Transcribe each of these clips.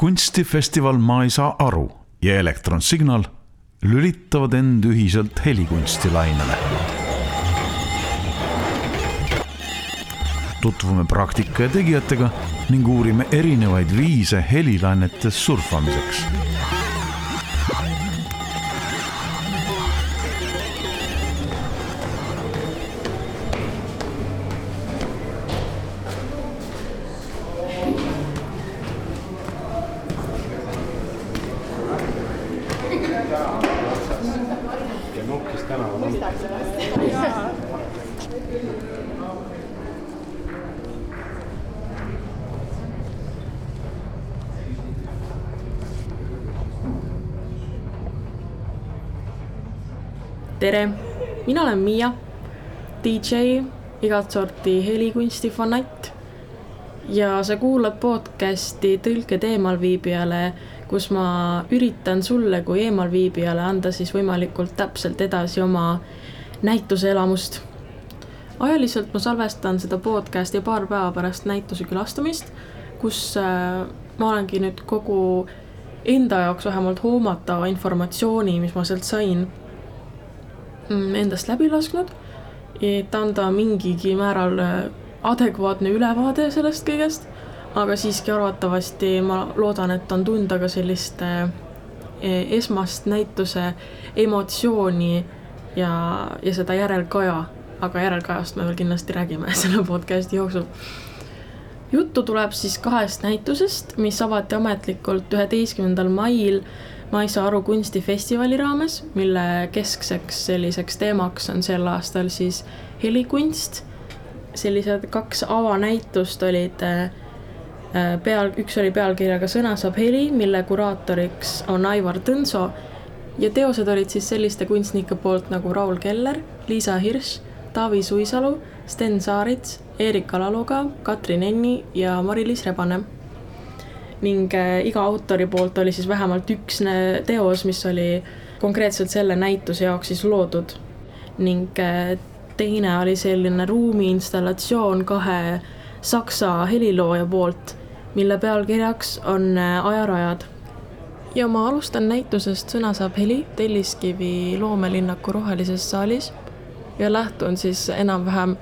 kunstifestival Ma ei saa aru ja Elektronsignal lülitavad end ühiselt helikunstilainele. tutvume praktika ja tegijatega ning uurime erinevaid viise helilainetes surfamiseks DJ, igat sorti helikunsti fanatt. ja sa kuulad podcasti Tõlked eemalviibijale, kus ma üritan sulle kui eemalviibijale anda siis võimalikult täpselt edasi oma näituse elamust. ajaliselt ma salvestan seda podcasti paar päeva pärast näituse külastamist, kus äh, ma olengi nüüd kogu enda jaoks vähemalt hoomatava informatsiooni, mis ma sealt sain Mm, endast läbi lasknud, et anda mingigi määral äh, adekvaatne ülevaade sellest kõigest, aga siiski arvatavasti ma loodan, et on tunda ka sellist äh, e-, esmast näituse emotsiooni ja, ja seda järelkaja, aga järelkajast me veel kindlasti räägime selle podcast'i jooksul. Juttu tuleb siis kahest näitusest, mis avati ametlikult üheteistkümnendal mail ma ei saa aru kunstifestivali raames, mille keskseks selliseks teemaks on sel aastal siis helikunst. sellised kaks avanäitust olid äh, peal, üks oli pealkirjaga Sõna saab heli, mille kuraatoriks on Aivar Tõnso ja teosed olid siis selliste kunstnike poolt nagu Raul Keller, Liisa Hirš, Taavi Suisalu, Sten Saarits, Eerika Laluga, Katrin Enni ja Mari-Liis Rebane ning äh, iga autori poolt oli siis vähemalt üks teos, mis oli konkreetselt selle näituse jaoks siis loodud. ning äh, teine oli selline ruumiinstallatsioon kahe saksa helilooja poolt, mille pealkirjaks on äh, Ajarajad. ja ma alustan näitusest Sõna saab heli Telliskivi loomelinnaku Rohelises saalis ja lähtun siis enam-vähem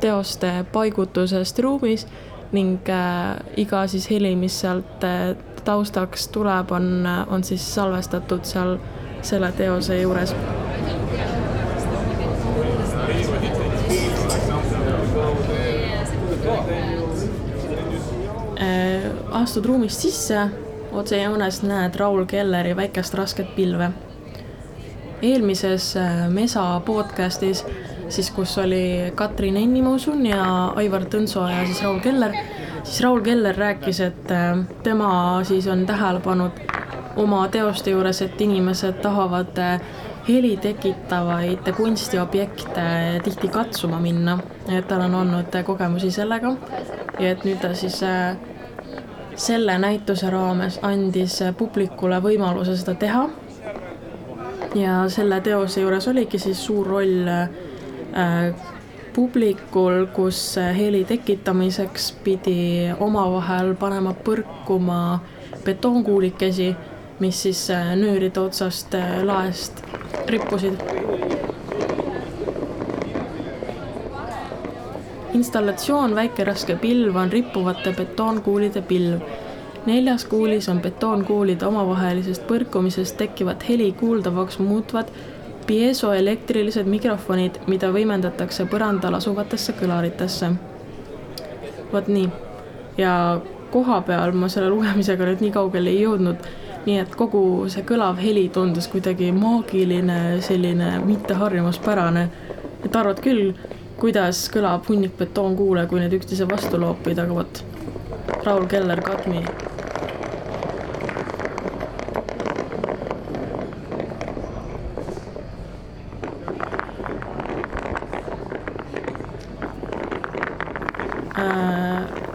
teoste paigutusest ruumis ning äh, iga siis heli, mis sealt äh, taustaks tuleb, on, äh, on siis salvestatud seal selle teose juures. astud ruumist sisse, otsejoones näed Raul Kelleri väikest rasket pilve. eelmises Mesa podcastis siis kus oli Katrin Enni, ma usun, ja Aivar Tõnso ja siis Raul Keller, siis Raul Keller rääkis, et äh, tema siis on tähele pannud oma teoste juures, et inimesed tahavad äh, heli tekitavaid kunstiobjekte tihti katsuma minna, et tal on olnud kogemusi sellega. Ja et nüüd ta siis äh, selle näituse raames andis publikule võimaluse seda teha. ja selle teose juures oligi siis suur roll Äh, publikul, kus heli tekitamiseks pidi omavahel panema põrkuma betoonkuulikesi, mis siis äh, nööride otsast äh, laest rippusid. installatsioon Väike raske pilv on rippuvate betoonkuulide pilv. neljas kuulis on betoonkuulide omavahelisest põrkumisest tekkivat heli kuuldavaks muutvad piesoelektrilised mikrofonid, mida võimendatakse põrandal asuvatesse kõlaritesse. vot nii. ja koha peal ma selle lugemisega nüüd nii kaugele ei jõudnud, nii et kogu see kõlav heli tundus kuidagi maagiline, selline mitteharjumuspärane. et arvad küll, kuidas kõlab hunnik betoonkuule, kui need üksteise vastu loopida, aga vot, Raul Keller, Cut Me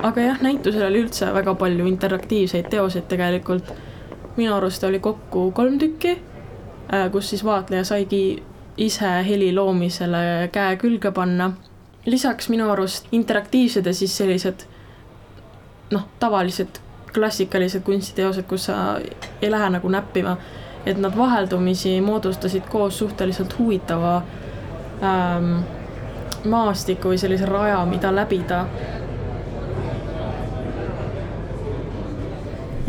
aga jah, näitusel oli üldse väga palju interaktiivseid teoseid tegelikult. minu arust oli kokku kolm tükki, äh, kus siis vaatleja saigi ise heli loomisele käe külge panna. lisaks minu arust interaktiivsed ja siis sellised noh, tavalised klassikalised kunstiteosed, kus sa ei lähe nagu näppima, et nad vaheldumisi moodustasid koos suhteliselt huvitava ähm, maastiku või sellise raja, mida läbida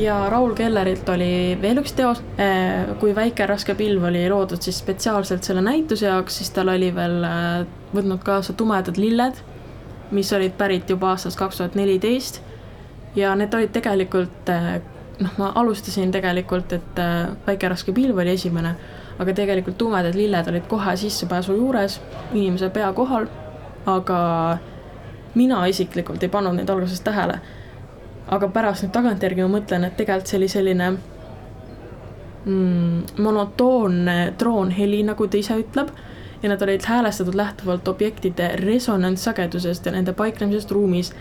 ja Raul Kellerilt oli veel üks teos, eh, kui väike raske pilv oli loodud siis spetsiaalselt selle näituse jaoks, siis tal oli veel eh, võtnud kaasa Tumedad lilled, mis olid pärit juba aastast kaks tuhat neliteist. Ja need olid tegelikult eh, noh, ma alustasin tegelikult, et Väike raske pilv oli esimene, aga tegelikult Tumedad lilled olid kohe sissepääsu juures, inimese pea kohal, aga mina isiklikult ei pannud neid alguses tähele aga pärast nüüd tagantjärgi ma mõtlen, et tegelikult see oli selline mm, monotoonne droonheli, nagu ta ise ütleb, ja nad olid häälestatud lähtuvalt objektide resonantssagedusest ja nende paiknemisest ruumis.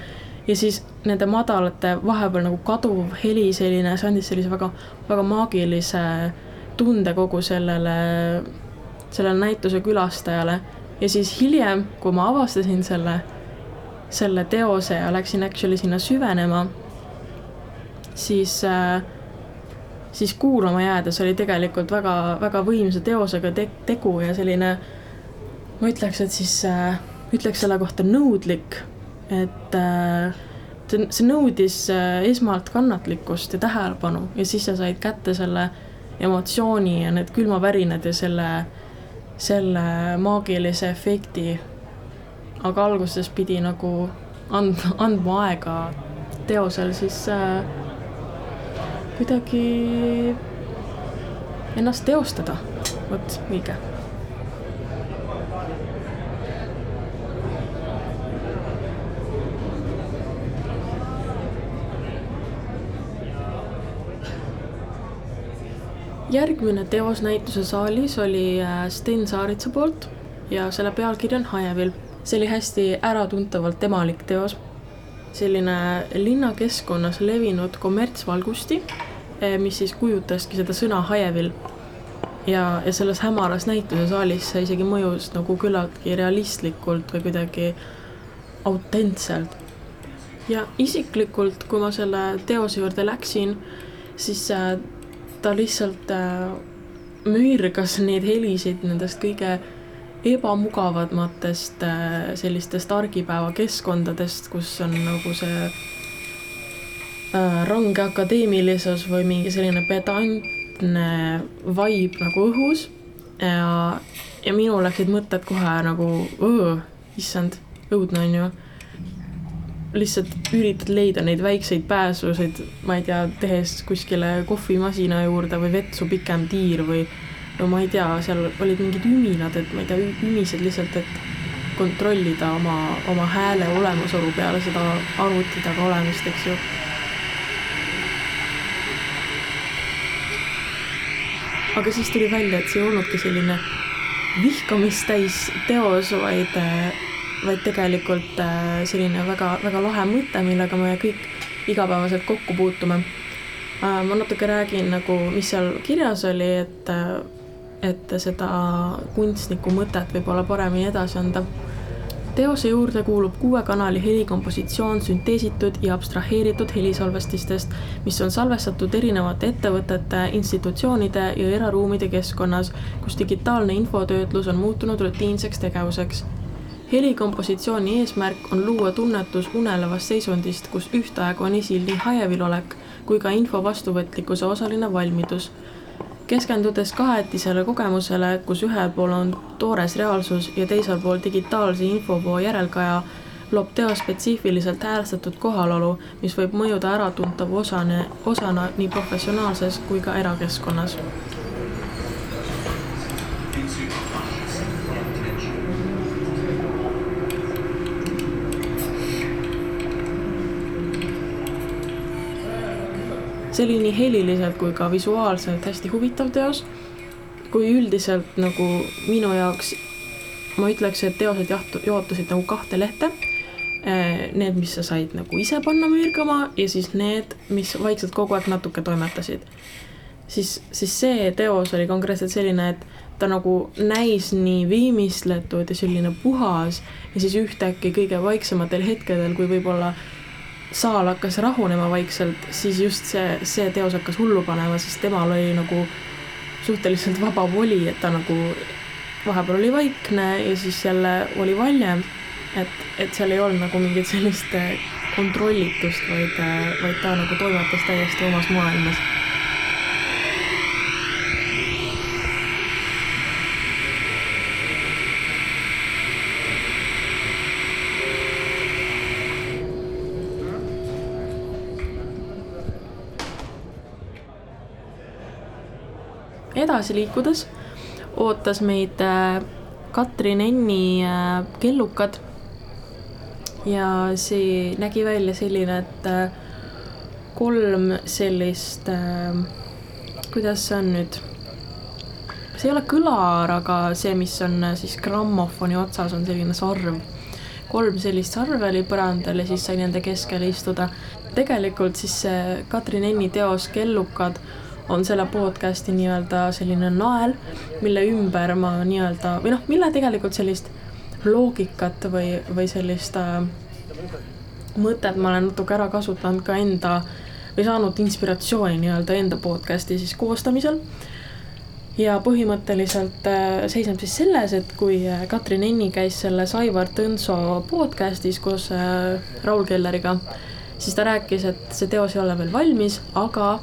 ja siis nende madalate vahepeal nagu kaduv heli, selline, see andis sellise väga, väga maagilise tunde kogu sellele, sellele näituse külastajale. ja siis hiljem, kui ma avastasin selle, selle teose ja läksin actually sinna süvenema siis äh, siis kuulama jäädes oli tegelikult väga, väga võimsa teosega te tegu ja selline, ma ütleks, et siis äh, ütleks selle kohta nõudlik, et äh, see, nõudis äh, esmalt kannatlikkust ja tähelepanu ja siis sa said kätte selle emotsiooni ja need külmavärinad ja selle, selle maagilise efekti. aga alguses pidi nagu andma, andma aega teosel siis äh, kuidagi ennast teostada, vot õige järgmine teos näituse saalis oli äh, Sten Saaritsa poolt ja selle pealkiri on Hajevill. see oli hästi äratuntavalt temalik teos. selline linnakeskkonnas levinud kommertsvalgusti mis siis kujutaski seda sõna hajevill. ja, ja selles hämaras näitusesaalis see isegi mõjus nagu küllaltki realistlikult või kuidagi autentselt. ja isiklikult, kui ma selle teose juurde läksin, siis äh, ta lihtsalt äh, mürgas neid helisid nendest kõige ebamugavamatest äh, sellistest argipäevakeskkondadest, kus on nagu see range akadeemilisus või mingi selline pedantne vibe nagu õhus ja, ja minul läksid mõtted kohe nagu, issand, õudne on ju. lihtsalt üritad leida neid väikseid pääsuseid, ma ei tea, tehes kuskile kohvimasina juurde või vetsu pikem tiir või no ma ei tea, seal olid mingid üminad, et ma ei tea, ümised lihtsalt, et kontrollida oma, oma hääle olemasolu peale seda arvuti taga olemist, eks ju aga siis tuli välja, et see ei olnudki selline vihkamist täis teos, vaid, vaid tegelikult äh, selline väga, väga lahe mõte, millega me kõik igapäevaselt kokku puutume. Äh, ma natuke räägin nagu, mis seal kirjas oli, et, et seda kunstniku mõtet võib-olla paremini edasi anda teose juurde kuulub kuue kanali helikompositsioon sünteesitud ja abstraheeritud helisalvestistest, mis on salvestatud erinevate ettevõtete, institutsioonide ja eraruumide keskkonnas, kus digitaalne infotöötlus on muutunud rutiinseks tegevuseks. helikompositsiooni eesmärk on luua tunnetus unelevast seisundist, kus ühtaegu on esil nii hajevil olek kui ka info vastuvõtlikkuse osaline valmidus keskendudes kahetisele kogemusele, kus ühel pool on toores reaalsus ja teisel pool digitaalse infovoo järelkaja, loob teo spetsiifiliselt häälestatud kohalolu, mis võib mõjuda äratuntava osane, osana nii professionaalses kui ka erakeskkonnas see oli nii heliliselt kui ka visuaalselt hästi huvitav teos. kui üldiselt nagu minu jaoks, ma ütleks, et teosed jahtu-, jaotusid nagu kahte lehte. Eh, need, mis sa said nagu ise panna mürgama ja siis need, mis vaikselt kogu aeg natuke toimetasid. siis, siis see teos oli konkreetselt selline, et ta nagu näis nii viimistletud ja selline puhas ja siis ühtäkki kõige vaiksematel hetkedel, kui võib-olla saal hakkas rahunema vaikselt, siis just see, see teos hakkas hullu panema, sest temal oli nagu suhteliselt vaba voli, et ta nagu vahepeal oli vaikne ja siis jälle oli valjem. et, et seal ei olnud nagu mingit sellist kontrollitust, vaid, vaid ta nagu toimetas täiesti omas maailmas edasi liikudes ootas meid äh, Katrin Enni äh, kellukad. ja see nägi välja selline, et äh, kolm sellist, kuidas see on nüüd, see ei ole kõlar, aga see, mis on siis grammofoni otsas, on selline sarv. kolm sellist sarve oli põrandal ja siis sai nende keskel istuda. tegelikult siis see Katrin Enni teos Kellukad on selle podcast'i nii-öelda selline nael, mille ümber ma nii-öelda või noh, mille tegelikult sellist loogikat või, või sellist äh, mõtet ma olen natuke ära kasutanud ka enda või saanud inspiratsiooni nii-öelda enda podcast'i siis koostamisel. ja põhimõtteliselt äh, seisneb siis selles, et kui äh, Katrin Enni käis selles Aivar Tõnso podcast'is koos äh, Raul Kelleriga, siis ta rääkis, et see teos ei ole veel valmis, aga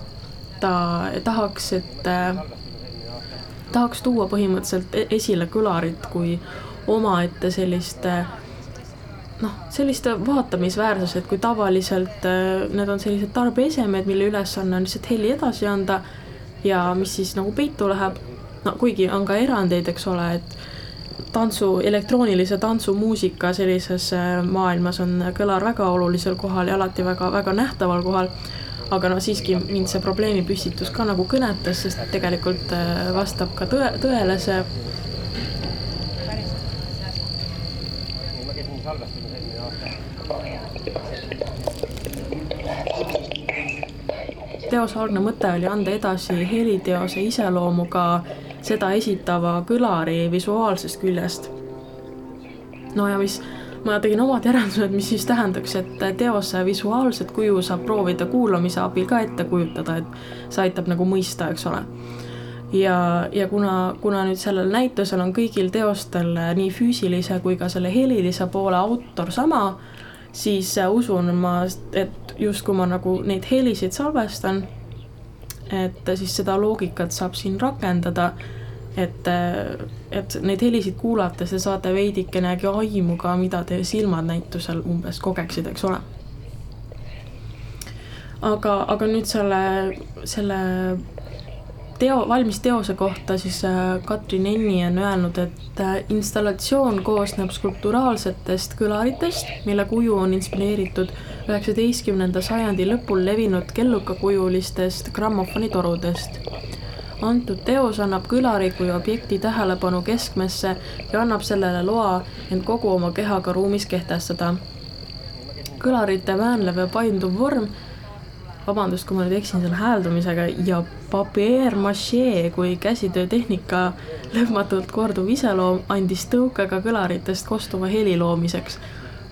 ta tahaks, et äh, tahaks tuua põhimõtteliselt e-, esile kõlarit kui omaette sellist äh, noh, sellist vaatamisväärsust, et kui tavaliselt äh, need on sellised tarbeesemed, mille ülesanne on lihtsalt heli edasi anda ja mis siis nagu peitu läheb, no kuigi on ka erandeid, eks ole, et tantsu, elektroonilise tantsumuusika sellises maailmas on kõlar väga olulisel kohal ja alati väga, väga nähtaval kohal aga no siiski mind see probleemipüstitus ka nagu kõnetas, sest tegelikult äh, vastab ka tõe, tõele see. teose algne mõte oli anda edasi heliteose iseloomu ka seda esitava kõlari visuaalsest küljest. no ja mis ma tegin omad järeldused, mis siis tähendaks, et teose visuaalset kuju saab proovida kuulamise abil ka ette kujutada, et see aitab nagu mõista, eks ole. ja, ja kuna, kuna nüüd sellel näitusel on kõigil teostel nii füüsilise kui ka selle helilise poole autor sama, siis usun ma, et just kui ma nagu neid helisid salvestan, et siis seda loogikat saab siin rakendada et, et neid helisid kuulates te saate veidikenegi aimu ka, mida teie silmad näitusel umbes kogeksid, eks ole. aga, aga nüüd selle, selle teo, valmis teose kohta siis äh, Katrin Enni on öelnud, et äh, installatsioon koosneb skulpturaalsetest kõlaritest, mille kuju on inspireeritud üheksateistkümnenda sajandi lõpul levinud kellukakujulistest grammofonitorudest antud teos annab kõlari kui objekti tähelepanu keskmesse ja annab sellele loa end kogu oma kehaga ruumis kehtestada. kõlarite väänlev ja painduv vorm, vabandust, kui ma nüüd eksin selle hääldamisega, ja papier-maché kui käsitöötehnika lõpmatult korduv iseloom andis tõuke ka kõlaritest kostuva heli loomiseks.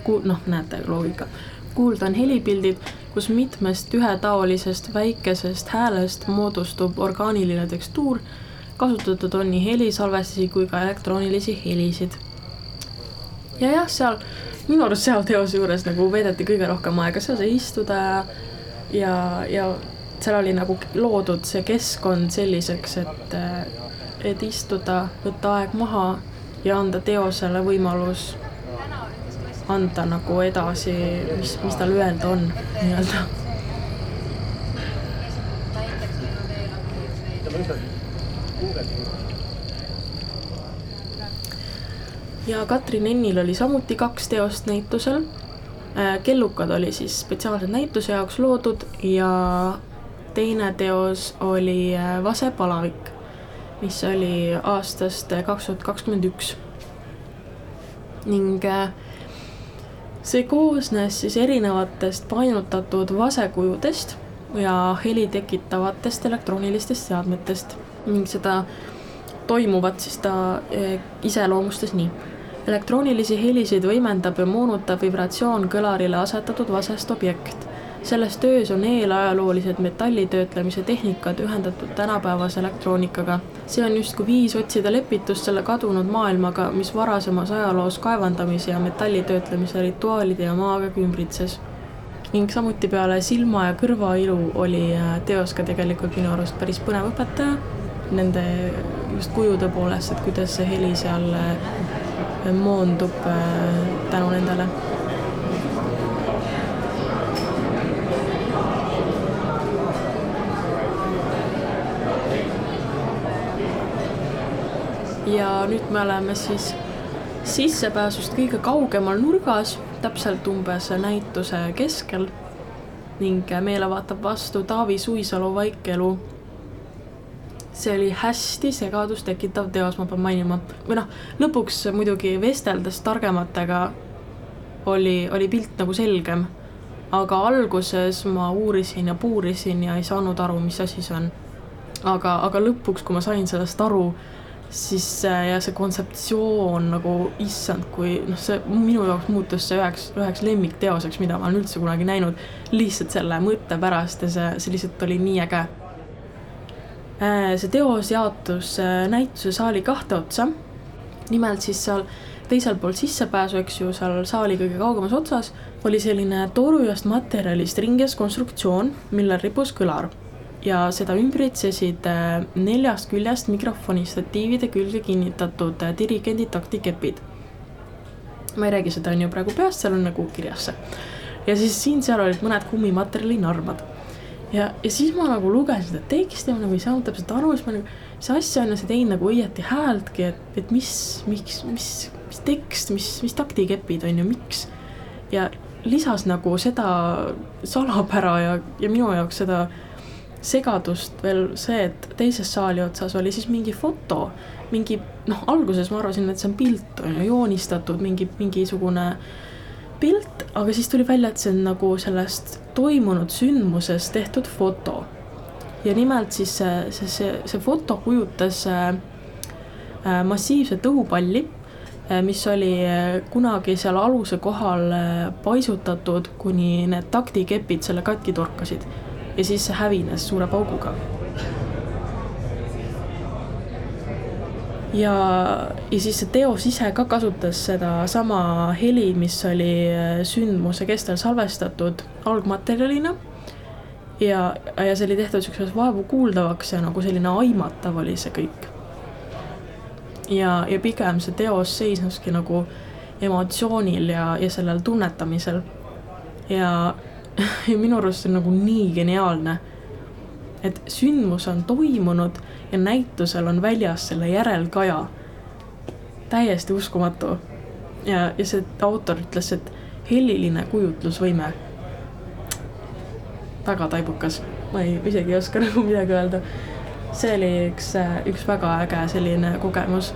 Ku-, noh, näete loogika. kuulda on helipildid kus mitmest ühetaolisest väikesest häälest moodustub orgaaniline tekstuur, kasutatud on nii helisalvestisi kui ka elektroonilisi helisid. ja jah, seal minu arust seal teose juures nagu veedeti kõige rohkem aega, seal sai istuda ja, ja seal oli nagu loodud see keskkond selliseks, et, et istuda, võtta aeg maha ja anda teosele võimalus anda nagu edasi, mis, mis tal öelda on nii-öelda. ja Katrin Ennil oli samuti kaks teost näitusel. Äh, kellukad oli siis spetsiaalselt näituse jaoks loodud ja teine teos oli äh, Vase palavik, mis oli aastast kaks tuhat kakskümmend üks. ning äh, see koosnes siis erinevatest painutatud vasekujudest ja heli tekitavatest elektroonilistest seadmetest ning seda toimuvat siis ta e, iseloomustas nii. elektroonilisi helisid võimendab ja moonutab vibratsioon kõlarile asetatud vasest objekt. Selles töös on eelajaloolised metallitöötlemise tehnikad ühendatud tänapäevase elektroonikaga. see on justkui viis otsida lepitust selle kadunud maailmaga, mis varasemas ajaloos kaevandamise ja metallitöötlemise rituaalide ja maaga ümbritses ning samuti peale silma ja kõrva ilu oli äh, teos ka tegelikult minu arust päris põnev õpetaja nende just kujude poolest, et kuidas see heli seal äh, moondub äh, tänu nendele. Ja nüüd me oleme siis sissepääsust kõige kaugemal nurgas, täpselt umbes näituse keskel ning meile vaatab vastu Taavi Suisalu Vaikelu see oli hästi segadust tekitav teos, ma pean mainima. või noh, lõpuks muidugi vesteldes targematega oli, oli pilt nagu selgem. aga alguses ma uurisin ja puurisin ja ei saanud aru, mis asi see on. aga, aga lõpuks, kui ma sain sellest aru, siis ja see kontseptsioon nagu, issand, kui noh, see minu jaoks muutus see üheks, üheks lemmikteoseks, mida ma olen üldse kunagi näinud. lihtsalt selle mõtte pärast ja see, see lihtsalt oli nii äge Äh, see teos jaotus äh, näituse saali kahte otsa. nimelt siis seal teisel pool sissepääsu, eks ju, seal saali kõige kaugemas otsas oli selline torujast materjalist ringes konstruktsioon, millel ripus kõlar. Ja seda ümbritsesid äh, neljast küljest mikrofoni statiivide külge kinnitatud dirigendi taktikepid. ma ei räägi seda on ju praegu peast, seal on nagu kirjas see. ja siis siin-seal olid mõned kummimaterjali narvad ja, ja siis ma nagu lugesin seda teksti, ma nagu ei saanud täpselt aru, siis ma nagu, mis asja on ja see teinud nagu õieti häältki, et, et mis, miks, mis, mis tekst, mis, mis taktikepid on ju, miks. ja lisas nagu seda salapära ja, ja minu jaoks seda segadust veel see, et teises saali otsas oli siis mingi foto, mingi noh, alguses ma arvasin, et see on pilt on ju joonistatud, mingi, mingisugune pilt, aga siis tuli välja, et see on nagu sellest toimunud sündmusest tehtud foto. ja nimelt siis see, see, see, see foto kujutas äh, äh, massiivset õhupalli, äh, mis oli kunagi seal aluse kohal paisutatud, kuni need taktikepid selle katki torkasid. Ja siis see hävines suure pauguga ja, ja siis see teos ise ka kasutas sedasama heli, mis oli äh, sündmuse kestel salvestatud algmaterjalina. ja, ja see oli tehtud siukses vaevukuuldavaks ja nagu selline aimatav oli see kõik. ja, ja pigem see teos seisneski nagu emotsioonil ja, ja sellel tunnetamisel. ja, ja minu arust see on nagu nii geniaalne et sündmus on toimunud ja näitusel on väljas selle järelkaja. täiesti uskumatu. ja, ja see autor ütles, et heliline kujutlusvõime. väga taibukas, ma ei, isegi ei oska nagu midagi öelda. see oli üks, üks väga äge selline kogemus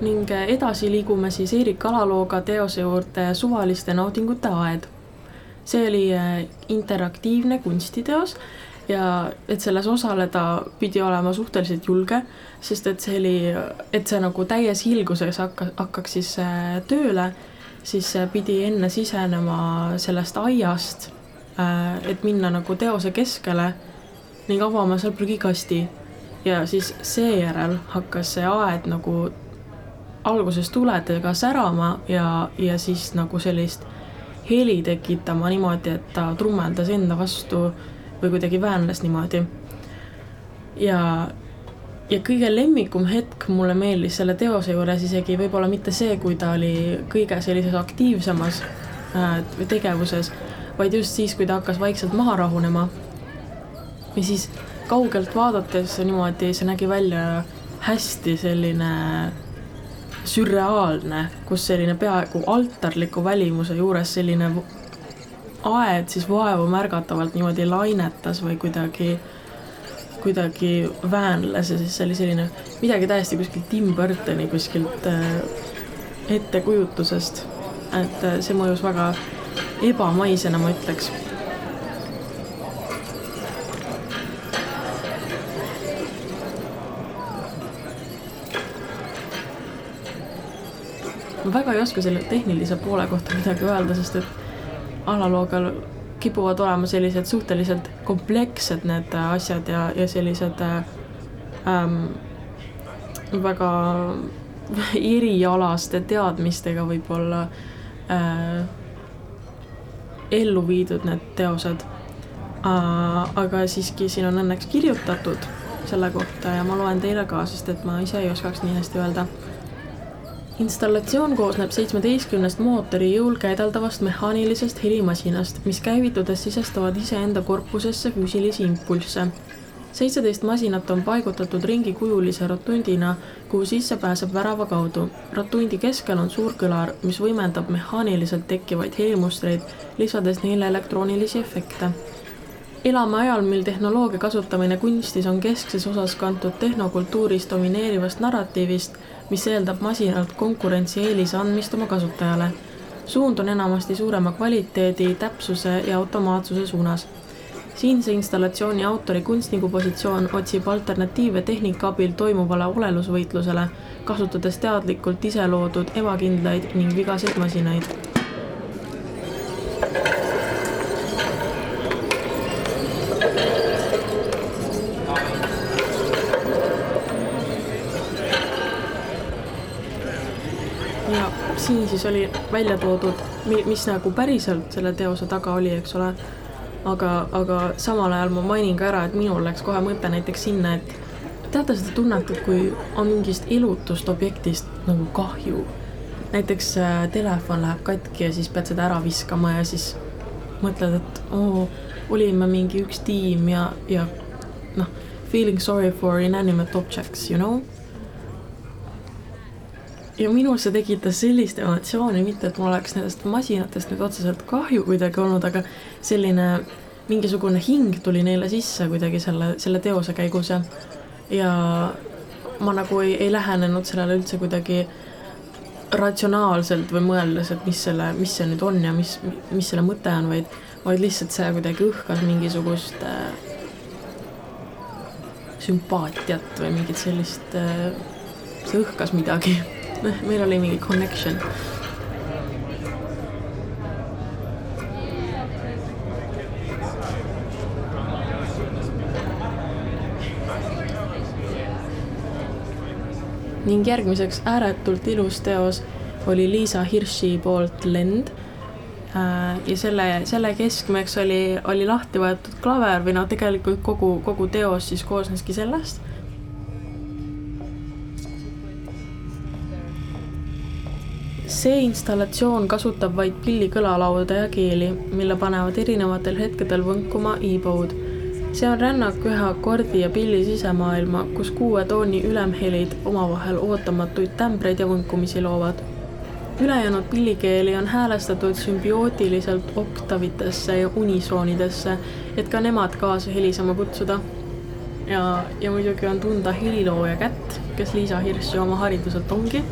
ning edasi liigume siis Eerik Alalooga teose juurde Suvaliste naudingute aed. see oli äh, interaktiivne kunstiteos ja et selles osaleda pidi olema suhteliselt julge, sest et see oli, et see nagu täies hiilguses hakka, hakkaks siis äh, tööle, siis äh, pidi enne sisenema sellest aiast, et minna nagu teose keskele ning avama seal prügikasti ja siis seejärel hakkas see aed nagu alguses tuledega särama ja, ja siis nagu sellist heli tekitama niimoodi, et ta trummeldas enda vastu või kuidagi väänles niimoodi. ja, ja kõige lemmikum hetk mulle meeldis selle teose juures isegi võib-olla mitte see, kui ta oli kõige sellises aktiivsemas äh, tegevuses, vaid just siis, kui ta hakkas vaikselt maha rahunema. ja siis kaugelt vaadates niimoodi see nägi välja hästi selline sürreaalne, kus selline peaaegu altarliku välimuse juures selline aed siis vaevu märgatavalt niimoodi lainetas või kuidagi, kuidagi väänles ja siis see oli selline midagi täiesti kuskilt Tim Burtoni kuskilt äh, ettekujutusest. et äh, see mõjus väga, ebamaisena, ma ütleks ma väga ei oska selle tehnilise poole kohta midagi öelda, sest et analoogal kipuvad olema sellised suhteliselt komplekssed need asjad ja, ja sellised ähm, väga erialaste teadmistega võib-olla äh, ellu viidud need teosed äh,. aga siiski siin on õnneks kirjutatud selle kohta ja ma loen teile ka, sest et ma ise ei oskaks nii hästi öelda installatsioon koosneb seitsmeteistkümnest mootori jõul käideldavast mehaanilisest helimasinast, mis käivitudes sisestavad iseenda korpusesse füüsilisi impulsse. seitseteist masinat on paigutatud ringikujulise rotundina, kuhu sisse pääseb värava kaudu. rotundi keskel on suur kõlar, mis võimendab mehaaniliselt tekkivaid helimustreid, lisades neile elektroonilisi efekte elame ajal, mil tehnoloogia kasutamine kunstis on keskses osas kantud tehnokultuuris domineerivast narratiivist, mis eeldab masinalt konkurentsieelise andmist oma kasutajale. suund on enamasti suurema kvaliteedi, täpsuse ja automaatsuse suunas. siinse installatsiooni autori kunstniku positsioon otsib alternatiive tehnika abil toimuvale olelusvõitlusele, kasutades teadlikult ise loodud ebakindlaid ning vigaseid masinaid siin siis oli välja toodud, mis nagu päriselt selle teose taga oli, eks ole. aga, aga samal ajal ma mainin ka ära, et minul läks kohe mõte näiteks sinna, et teate seda tunnet, et kui on mingist elutust objektist nagu kahju. näiteks äh, telefon läheb katki ja siis pead seda ära viskama ja siis mõtled, et oo, olime mingi üks tiim ja, ja noh, feeling sorry for inanimate objects, you know ja minus see tekitas sellist emotsiooni, mitte et mul oleks nendest masinatest nüüd otseselt kahju kuidagi olnud, aga selline mingisugune hing tuli neile sisse kuidagi selle, selle teose käigus ja, ja ma nagu ei, ei lähenenud sellele üldse kuidagi ratsionaalselt või mõeldes, et mis selle, mis see nüüd on ja mis, mis selle mõte on, vaid, vaid lihtsalt see kuidagi õhkas mingisugust äh, sümpaatiat või mingit sellist äh,, see õhkas midagi meil oli mingi connection. ning järgmiseks ääretult ilus teos oli Liisa Hirši poolt Lend äh, ja selle, selle keskmeks oli, oli lahti võetud klaver või no tegelikult kogu, kogu teos siis koosneski sellest see installatsioon kasutab vaid pilli kõlalauda ja keeli, mille panevad erinevatel hetkedel võnkuma e-bode. see on rännak ühe akordi ja pilli sisemaailma, kus kuue tooni ülemhelid omavahel ootamatuid tämbreid ja võnkumisi loovad. ülejäänud pillikeeli on häälestatud sümbiootiliselt oktavitesse ja unisoonidesse, et ka nemad kaasa helisema kutsuda. ja, ja muidugi on tunda helilooja kätt, kes Liisa Hirš ju oma hariduselt ongi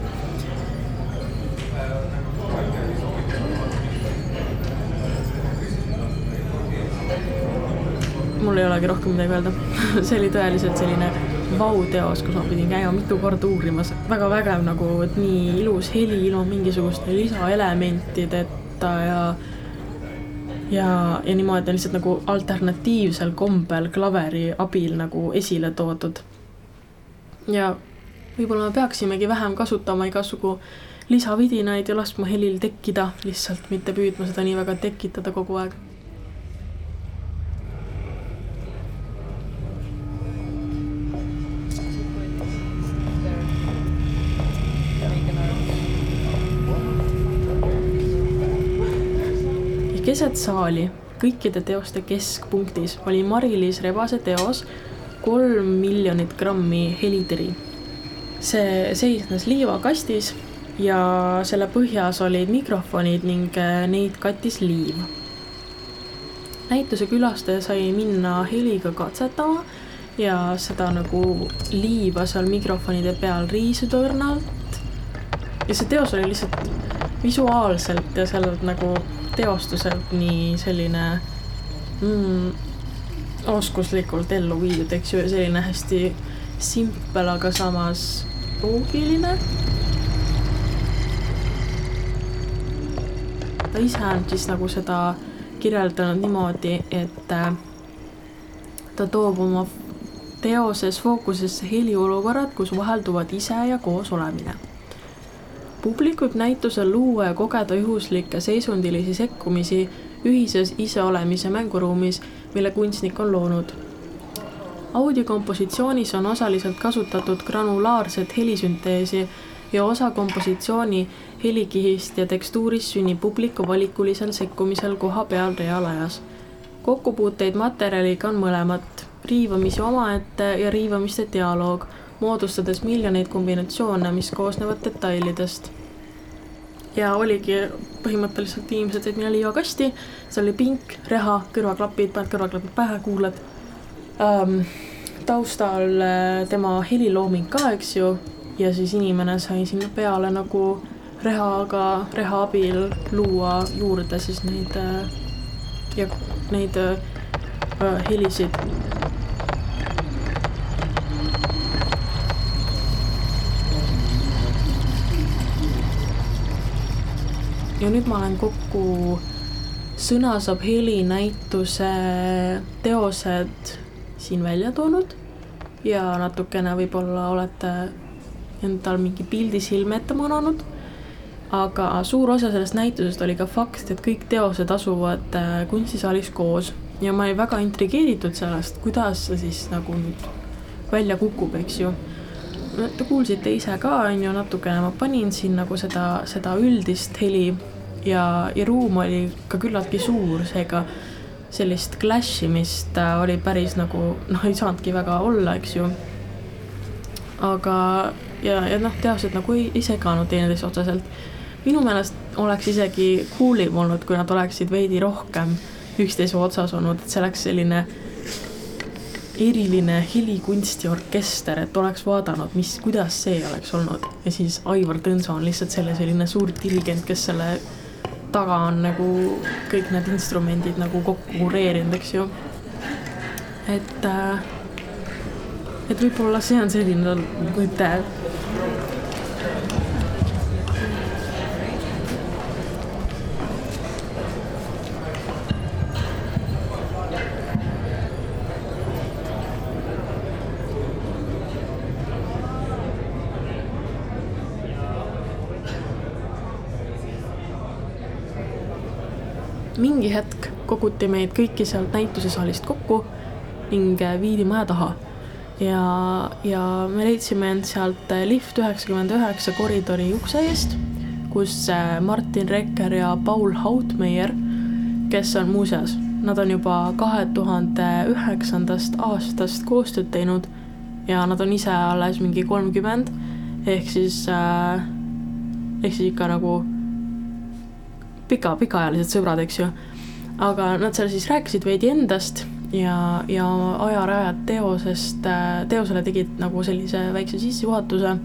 mul ei olegi rohkem midagi öelda. See oli tõeliselt selline vau-teos, kus ma pidin käima mitu korda uurimas, väga vägev nagu, et nii ilus heli ilma mingisuguste lisaelementideta ja ja, ja niimoodi lihtsalt nagu alternatiivsel kombel klaveri abil nagu esile toodud. ja võib-olla me peaksimegi vähem kasutama igasugu lisavidinaid ja laskma helil tekkida lihtsalt, mitte püüdma seda nii väga tekitada kogu aeg keset saali, kõikide teoste keskpunktis oli Mari-Liis Rebase teos kolm miljonit grammi heliteri. see seisnes liivakastis ja selle põhjas olid mikrofonid ning äh, neid kattis liiv. näituse külastaja sai minna heliga katsetama ja seda nagu liiva seal mikrofonide peal riisuda õrnalt. ja see teos oli lihtsalt visuaalselt ja seal nagu teostuselt nii selline mm, oskuslikult ellu viidud, eks ju, selline hästi simpel, aga samas loogiline. ta ise on siis nagu seda kirjeldanud niimoodi, et äh, ta toob oma teoses fookusesse heliolukorrad, kus vahelduvad ise ja koos olemine. Publik võib näitusel luua ja kogeda juhuslikke seisundilisi sekkumisi ühises iseolemise mänguruumis, mille kunstnik on loonud. audiokompositsioonis on osaliselt kasutatud granulaarset helisünteesi ja osa kompositsiooni helikihist ja tekstuurist sünnib publiku valikulisel sekkumisel koha peal reaalajas. kokkupuuteid materjaliga on mõlemat, riivamisi omaette ja riivamiste dialoog, moodustades miljoneid kombinatsioone, mis koosnevad detailidest ja oligi põhimõtteliselt inimesed said minna liivakasti, seal oli pink, reha, kõrvaklapid, paned kõrvaklapid pähe, kuulad ähm,. taustal äh, tema helilooming ka, eks ju, ja siis inimene sai sinna peale nagu rehaga, reha abil luua juurde siis neid äh, ja neid äh, helisid ja nüüd ma olen kokku Sõna saab heli näituse teosed siin välja toonud. Ja natukene võib-olla olete endal mingi pildi silme ette mananud. aga suur osa sellest näitusest oli ka fakt, et kõik teosed asuvad äh, kunstisaalis koos. Ja ma olin väga intrigeeritud sellest, kuidas see siis nagu nüüd välja kukub, eks ju Te kuulsite ise ka, on ju, natukene ma panin siin nagu seda, seda üldist heli ja, ja ruum oli ka küllaltki suur, seega sellist clash imist äh, oli päris nagu noh, ei saanudki väga olla, eks ju. aga, ja, ja noh, teadlased nagu ei, ei seganud teineteist otseselt. minu meelest oleks isegi cool im olnud, kui nad oleksid veidi rohkem üksteise otsas olnud, et see oleks selline eriline helikunstiorkester, et oleks vaadanud, mis, kuidas see oleks olnud ja siis Aivar Tõnso on lihtsalt selle selline suur dirigent, kes selle taga on nagu kõik need instrumendid nagu kokku kureerinud, eks ju. et, äh, et võib-olla see on selline mõte mingi hetk koguti meid kõiki sealt näitusesaalist kokku ning äh, viidi maja taha. ja, ja me leidsime end sealt äh, lift üheksakümmend üheksa koridori ukse eest, kus äh, Martin Rekker ja Paul Hautmeier, kes on muuseas, nad on juba kahe tuhande üheksandast aastast koostööd teinud ja nad on ise alles mingi kolmkümmend, ehk siis äh,, ehk siis ikka nagu pika, pikaajalised sõbrad, eks ju. Aga nad seal siis rääkisid veidi endast ja, ja ajarajad teosest, teosele tegid nagu sellise väikse sissejuhatuse.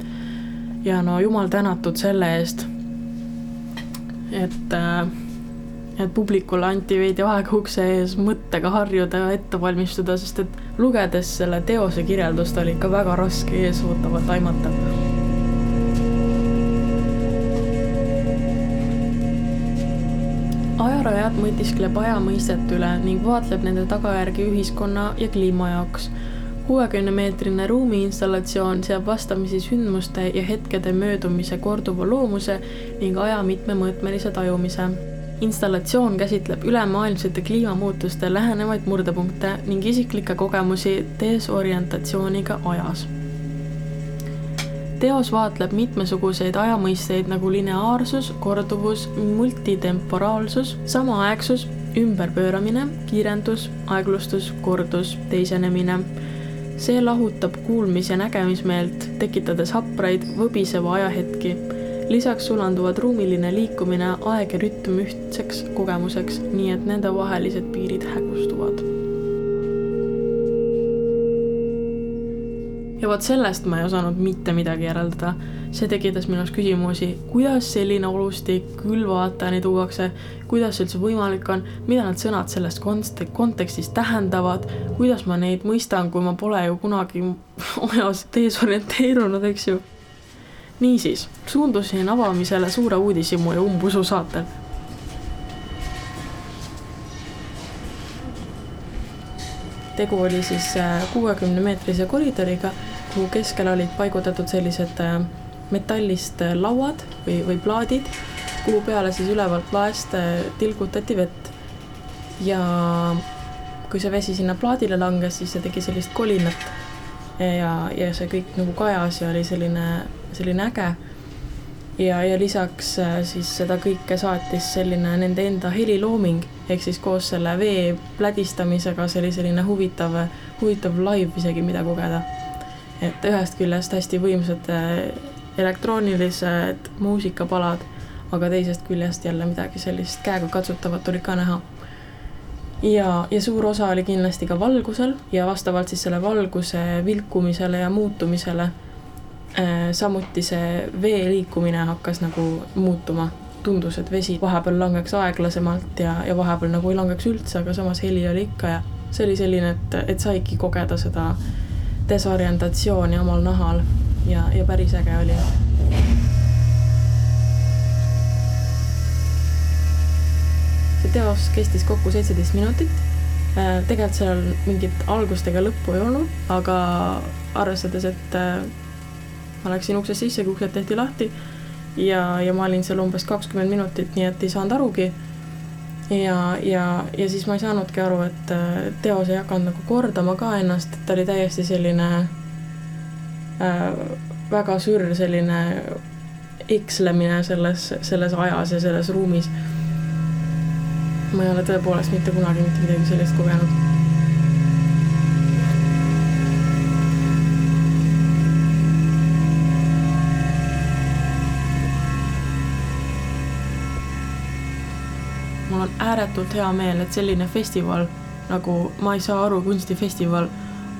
ja no jumal tänatud selle eest, et, et publikule anti veidi aega ukse ees mõttega harjuda ja ette valmistuda, sest et lugedes selle teose kirjeldust oli ikka väga raske eesootavat aimata ajarajad mõtiskleb aja mõistet üle ning vaatleb nende tagajärgi ühiskonna ja kliima jaoks. kuuekümne meetrine ruumiinstallatsioon seab vastamisi sündmuste ja hetkede möödumise korduva loomuse ning aja mitmemõõtmelise tajumise. installatsioon käsitleb ülemaailmsete kliimamuutuste lähenevaid murdepunkte ning isiklikke kogemusi desorientatsiooniga ajas teos vaatleb mitmesuguseid ajamõisteid nagu lineaarsus, korduvus, multitemporaalsus, samaaegsus, ümberpööramine, kiirendus, aeglustus, kordus, teisenemine. see lahutab kuulmis- ja nägemismeelt, tekitades hapraid, võbiseva ajahetki. lisaks sulanduvad ruumiline liikumine, aeg ja rütm ühtseks kogemuseks, nii et nendevahelised piirid hägustuvad vot sellest ma ei osanud mitte midagi järeldada. see tekitas minus küsimusi, kuidas selline olustik külvvaatajani tuuakse, kuidas see üldse võimalik on, mida need sõnad selles konst-, kontekstis tähendavad, kuidas ma neid mõistan, kui ma pole ju kunagi ajas desorienteerunud, eks ju. niisiis, suundusin avamisele Suure uudishimu ja umbusu saatel tegu oli siis kuuekümne meetrise koridoriga, kuhu keskel olid paigutatud sellised äh, metallist äh, lauad või, või plaadid, kuhu peale siis ülevalt laest äh, tilgutati vett. ja kui see vesi sinna plaadile langes, siis see tegi sellist kolinat. ja, ja see kõik nagu kajas ja oli selline, selline äge. ja, ja lisaks siis seda kõike saatis selline nende enda helilooming ehk siis koos selle vee plädistamisega, see oli selline huvitav, huvitav live isegi, mida kogeda. Et ühest küljest hästi võimsad äh, elektroonilised muusikapalad, aga teisest küljest jälle midagi sellist käegakatsutavat oli ka näha. ja, ja suur osa oli kindlasti ka valgusel ja vastavalt siis selle valguse vilkumisele ja muutumisele äh, samuti see vee liikumine hakkas nagu muutuma tundus, et vesi vahepeal langeks aeglasemalt ja, ja vahepeal nagu ei langeks üldse, aga samas heli oli ikka ja see oli selline, et, et saigi kogeda seda desorientatsiooni omal nahal ja, ja päris äge oli. see teos kestis kokku seitseteist minutit. Äh, tegelikult seal mingit algust ega lõppu ei olnud, aga arvestades, et äh, ma läksin uksest sisse, kui uksed tehti lahti ja, ja ma olin seal umbes kakskümmend minutit, nii et ei saanud arugi. Ja, ja, ja siis ma ei saanudki aru, et teos ei hakanud nagu kordama ka ennast, et ta oli täiesti selline äh, väga sür selline ekslemine selles, selles ajas ja selles ruumis. ma ei ole tõepoolest mitte kunagi mitte midagi sellist kogenud ääretult hea meel, et selline festival nagu Ma ei saa aru kunstifestival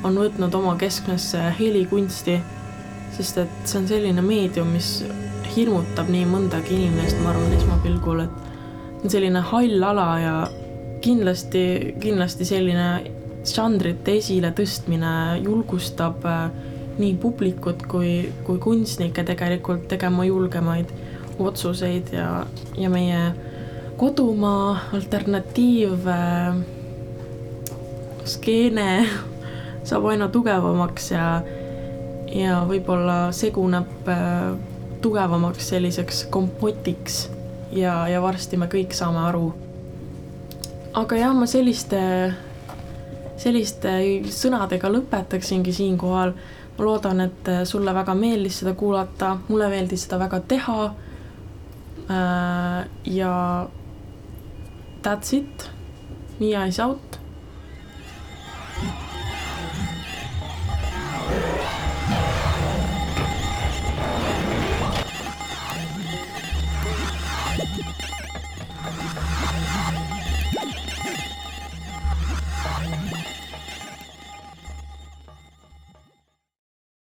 on võtnud oma keskmesse helikunsti, sest et see on selline meedium, mis hirmutab nii mõndagi inimest, ma arvan, esmapilgul, et selline hall ala ja kindlasti, kindlasti selline žanrite esiletõstmine julgustab äh, nii publikut kui, kui kunstnikke tegelikult tegema julgemaid otsuseid ja, ja meie kodumaa alternatiiv äh, skeene saab aina tugevamaks ja, ja võib-olla seguneb äh, tugevamaks selliseks kompotiks ja, ja varsti me kõik saame aru. aga jah, ma selliste, selliste sõnadega lõpetaksingi siinkohal. ma loodan, et sulle väga meeldis seda kuulata, mulle meeldis seda väga teha. Äh, ja That's it. Mia is out.